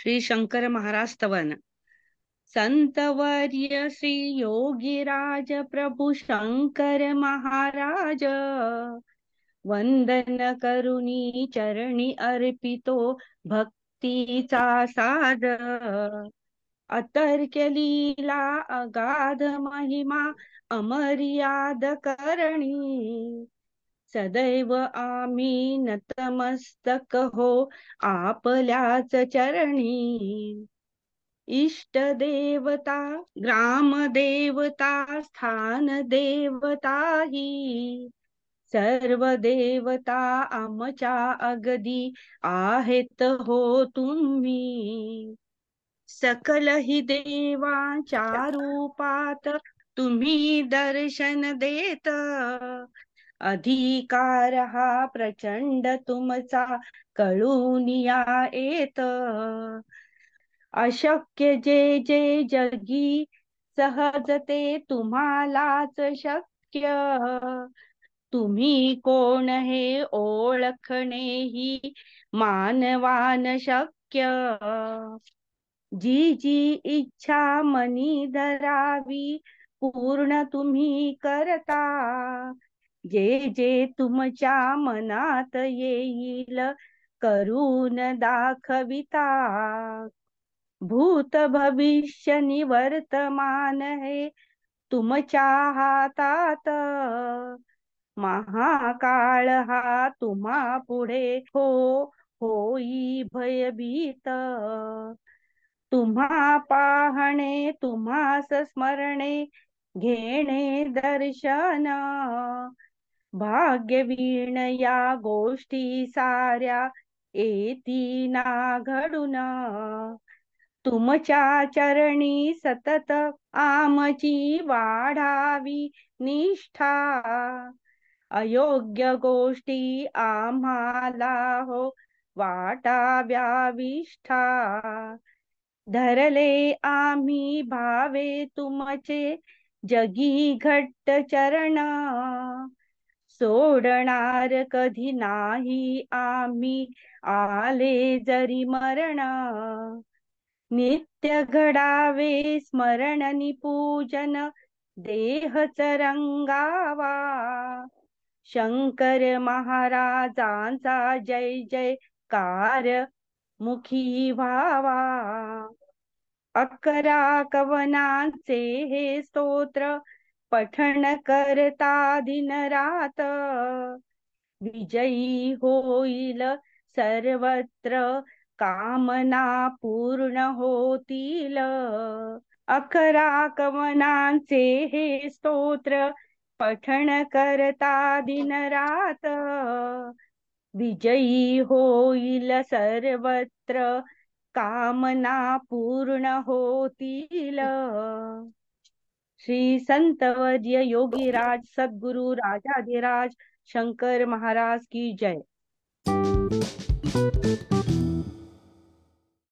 श्री शंकर महाराज स्तवन संतवर्य श्री योगीराज प्रभू शंकर महाराज वंदन करुणी चरणी अर्पितो भक्तीचा साज अतर्क्य लीला अगाध महिमा अमर्याद करणी सदैव आम्ही नतमस्तक हो आपल्याच चरणी. इष्ट देवता ग्राम देवता स्थान देवताही. सर्व देवता आमच्या अगदी आहेत हो तुम्ही. सकल हि देवाच्या रूपात तुम्ही दर्शन देत. अधिकार हा प्रचंड तुमचा कळून या येत अशक्य जे जे जगी सहज ते तुम्हालाच शक्य। तुम्ही कोण हे ओळखणे ही मानवान शक्य। जी जी इच्छा मनी धरावी पूर्ण तुम्ही करता। जे जे तुमच्या मनात येईल करून दाखविता. भूत भविष्य निवर्तमान हे तुमच्या हातात. महाकाळ हा तुम्हा पुढे हो होई भयभीत. तुम्हा पाहणे तुम्हास स्मरणे घेणे दर्शन. भाग्यवीण या गोष्टी साऱ्या येती ना घडून. तुमच्या चरणी सतत आमची वाढावी निष्ठा. अयोग्य गोष्टी आम्हाला हो वाटाव्या विष्ठा. धरले आम्ही भावे तुमचे जगी घट्ट चरण. सोडणार कधी नाही आम्ही. आले जरी मरणा नित्य घडावे स्मरण पूजन देहच रंगावा. शंकर महाराजांचा जय जय कार मुखी व्हावा. अकरा कवनांचे हे स्तोत्र पठण करता दिन रात विजयी होईल सर्वत्र कामना पूर्ण होतील. अकरा कवनांचे हे स्तोत्र पठण करता दिन रात विजयी होईल सर्वत्र कामना पूर्ण होतील. श्री संतवर्य योगीराज सद्गुरु राजाधिराज शंकर महाराज की जय।